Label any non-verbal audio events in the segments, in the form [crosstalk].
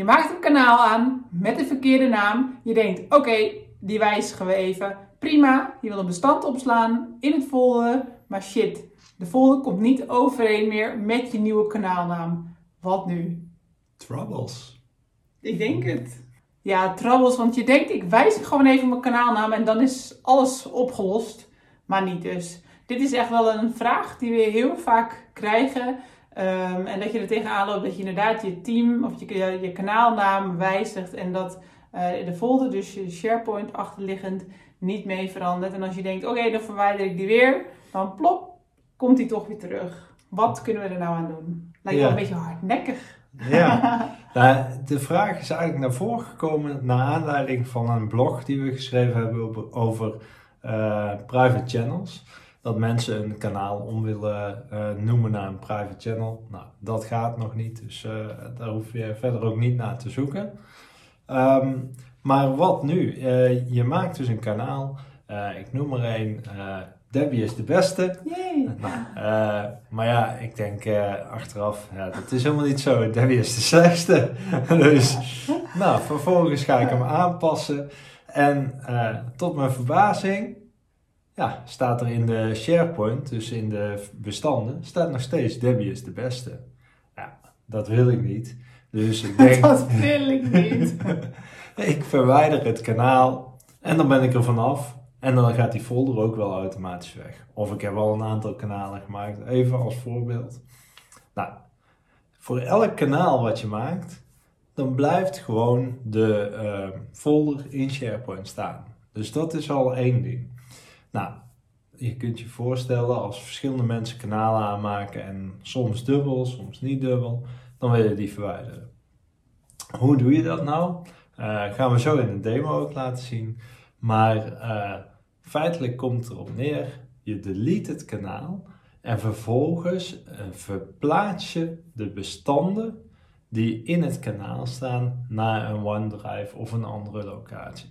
Je maakt een kanaal aan met de verkeerde naam. Je denkt, oké, die wijzigen we even. Prima, je wil een bestand opslaan in het folder. Maar shit, de folder komt niet overeen meer met je nieuwe kanaalnaam. Wat nu? Troubles. Ik denk het. Ja, troubles, want je denkt, ik wijzig gewoon even mijn kanaalnaam en dan is alles opgelost. Maar niet dus. Dit is echt wel een vraag die we heel vaak krijgen. Ehm, en dat je er tegenaan loopt dat je inderdaad je team of je, je kanaalnaam wijzigt en dat uh, de folder, dus je SharePoint achterliggend, niet mee verandert. En als je denkt, oké, dan verwijder ik die weer, dan plop, komt die toch weer terug. Wat kunnen we er nou aan doen? Lijkt wel een beetje hardnekkig. Ja, [laughs] nou, de vraag is eigenlijk naar voren gekomen naar aanleiding van een blog die we geschreven hebben over, over uh, private channels dat mensen een kanaal om willen uh, noemen naar een private channel. Nou, dat gaat nog niet, dus uh, daar hoef je verder ook niet naar te zoeken. Um, maar wat nu? Uh, je maakt dus een kanaal, ik noem er een, Debbie is de beste. Nou, maar ja, ik denk achteraf, ja, dat is helemaal niet zo. Debbie is de slechtste. [laughs] dus, nou, vervolgens ga ik hem aanpassen. En tot mijn verbazing ja, staat er in de SharePoint, dus in de bestanden, staat nog steeds Debbie is de beste. Ja, dat wil ik niet. Dus ik [laughs] denk... dat wil ik niet. [laughs] ik verwijder het kanaal en dan ben ik er vanaf. En dan gaat die folder ook wel automatisch weg. Of ik heb al een aantal kanalen gemaakt, even als voorbeeld. Nou, voor elk kanaal wat je maakt, dan blijft gewoon de uh, folder in SharePoint staan. Dus dat is al één ding. Nou, je kunt je voorstellen als verschillende mensen kanalen aanmaken en soms dubbel, soms niet dubbel, dan wil je die verwijderen. Hoe doe je dat nou? Uh, gaan we zo in een demo ook laten zien. Maar uh, feitelijk komt erop neer, je delete het kanaal en vervolgens uh, verplaats je de bestanden die in het kanaal staan naar een OneDrive of een andere locatie.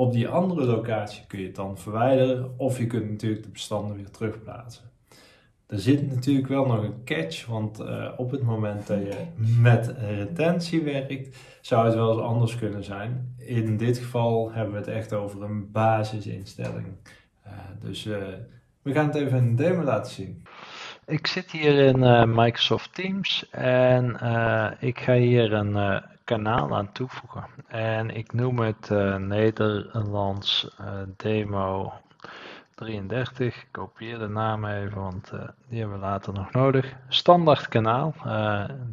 Op die andere locatie kun je het dan verwijderen of je kunt natuurlijk de bestanden weer terugplaatsen. Er zit natuurlijk wel nog een catch, want uh, op het moment dat je met retentie werkt, zou het wel eens anders kunnen zijn. In dit geval hebben we het echt over een basisinstelling. Uh, dus uh, we gaan het even in een demo laten zien. Ik zit hier in Microsoft Teams en ik ga hier een kanaal aan toevoegen. En ik noem het Nederlands demo 33. Ik kopieer de naam even, want die hebben we later nog nodig. Standaard kanaal.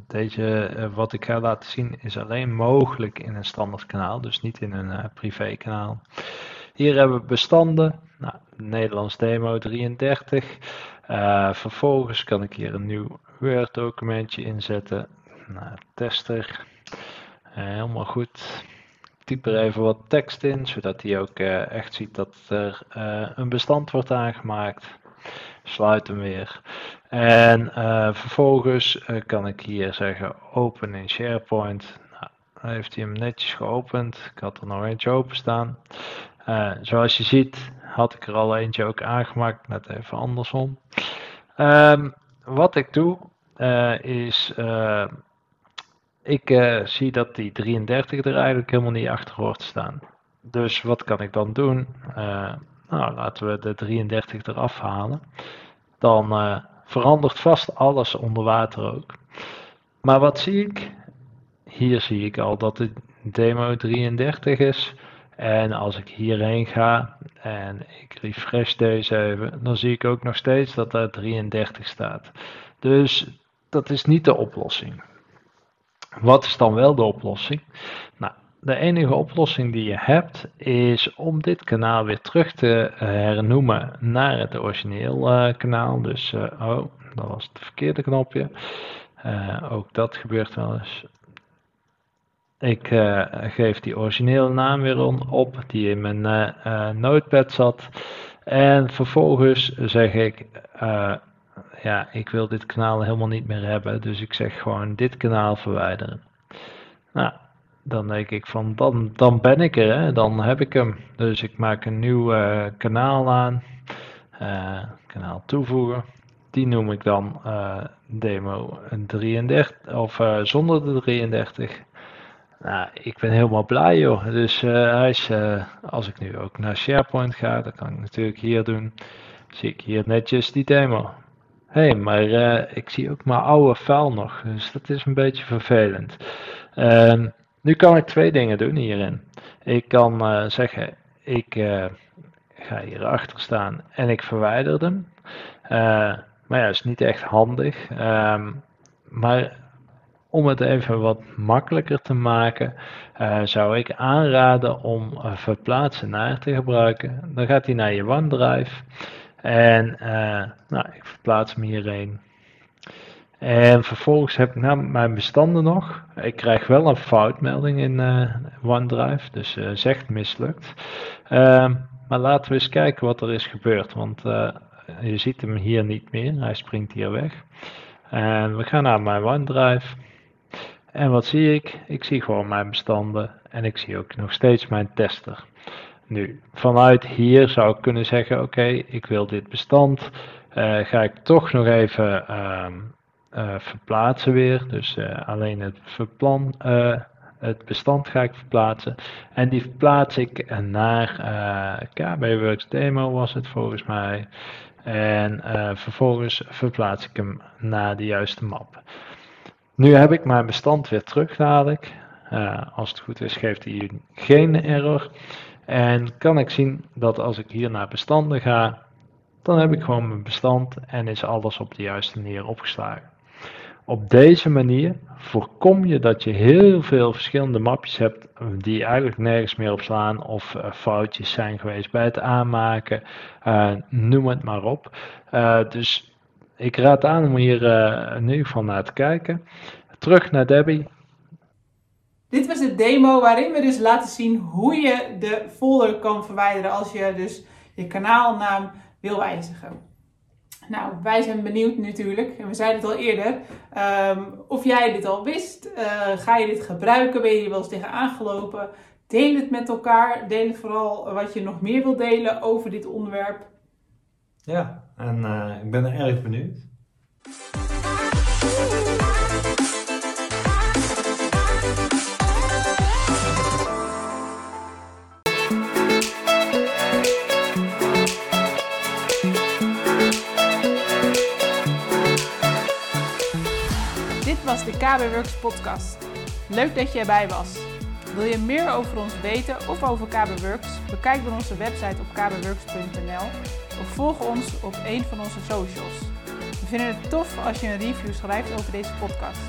deze, wat ik ga laten zien, is alleen mogelijk in een standaard kanaal, dus niet in een privé kanaal. Hier hebben we bestanden. Nou, Nederlands demo 33. Vervolgens kan ik hier een nieuw Word documentje inzetten. Nou, tester helemaal goed. Typ er even wat tekst in, zodat hij ook uh, echt ziet dat er een bestand wordt aangemaakt. Sluit hem weer. En vervolgens kan ik hier zeggen open in SharePoint. Nou, dan heeft hij hem netjes geopend. Ik had er nog eentje openstaan. zoals je ziet had ik er al eentje ook aangemaakt, net even andersom. Um, wat ik doe is ik uh, zie dat die 33 er eigenlijk helemaal niet achter hoort te staan. Dus wat kan ik dan doen? Uh, nou, laten we de 33 eraf halen. Dan uh, verandert vast alles onder water ook. Maar wat zie ik? Hier zie ik al dat de demo 33 is. En als ik hierheen ga en ik refresh deze even, dan zie ik ook nog steeds dat daar 33 staat. Dus dat is niet de oplossing. Wat is dan wel de oplossing? Nou, de enige oplossing die je hebt is om dit kanaal weer terug te hernoemen naar het origineel uh, kanaal. Dus, uh, oh, dat was het verkeerde knopje. Uh, ook dat gebeurt wel eens. Ik uh, geef die originele naam weer op, die in mijn uh, notepad zat. En vervolgens zeg ik, ja, ik wil dit kanaal helemaal niet meer hebben. Dus ik zeg gewoon dit kanaal verwijderen. Nou, dan denk ik van, dan, dan ben ik er, hè? dan heb ik hem. Dus ik maak een nieuw kanaal aan. kanaal toevoegen. Die noem ik dan demo 33, of zonder de 33. Nou, ik ben helemaal blij joh. Dus is, uh, als ik nu ook naar SharePoint ga, dan kan ik natuurlijk hier doen. Zie ik hier netjes die demo. Hé, hey, maar uh, ik zie ook mijn oude file nog. Dus dat is een beetje vervelend. Ehm, nu kan ik twee dingen doen hierin. Ik kan zeggen, ik ga hier achter staan en ik verwijder hem. maar ja, is niet echt handig. Um, maar om het even wat makkelijker te maken, uh, zou ik aanraden om uh, verplaatsen naar te gebruiken. Dan gaat hij naar je OneDrive. En uh, nou, ik verplaats hem hierheen. En vervolgens heb ik nou mijn bestanden nog. Ik krijg wel een foutmelding in OneDrive, dus zegt mislukt. Ehm, maar laten we eens kijken wat er is gebeurd, want je ziet hem hier niet meer. Hij springt hier weg. En we gaan naar mijn OneDrive. En wat zie ik? Ik zie gewoon mijn bestanden en ik zie ook nog steeds mijn tester. Nu, vanuit hier zou ik kunnen zeggen, oké, ik wil dit bestand. Uh, ga ik toch nog even uh, uh, verplaatsen weer. Dus eh, alleen het, verplan, het bestand ga ik verplaatsen. En die verplaats ik naar KBWorks Demo was het volgens mij. En vervolgens verplaats ik hem naar de juiste map. Nu heb ik mijn bestand weer terug dadelijk. Uh, als het goed is geeft hij geen error. En kan ik zien dat als ik hier naar bestanden ga, dan heb ik gewoon mijn bestand en is alles op de juiste manier opgeslagen. Op deze manier voorkom je dat je heel veel verschillende mapjes hebt die eigenlijk nergens meer op slaan of uh, foutjes zijn geweest bij het aanmaken, uh, noem het maar op. Dus ik raad aan om hier in ieder geval naar te kijken. Terug naar Debbie. Dit was de demo waarin we dus laten zien hoe je de folder kan verwijderen als je dus je kanaalnaam wil wijzigen. Nou, wij zijn benieuwd natuurlijk, en we zeiden het al eerder, um, of jij dit al wist. Uh, ga je dit gebruiken? Ben je hier wel eens tegen aangelopen? Deel het met elkaar. Deel vooral wat je nog meer wilt delen over dit onderwerp. Ja, en uh, ik ben er erg benieuwd. Dit was de KB Works podcast. Leuk dat je erbij was. Wil je meer over ons weten of over KB Works? Bekijk dan onze website op kbworks.nl of volg ons op een van onze socials. We vinden het tof als je een review schrijft over deze podcast.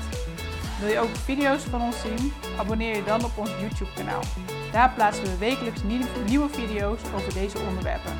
Wil je ook video's van ons zien? Abonneer je dan op ons YouTube kanaal. Daar plaatsen we wekelijks nieuwe video's over deze onderwerpen.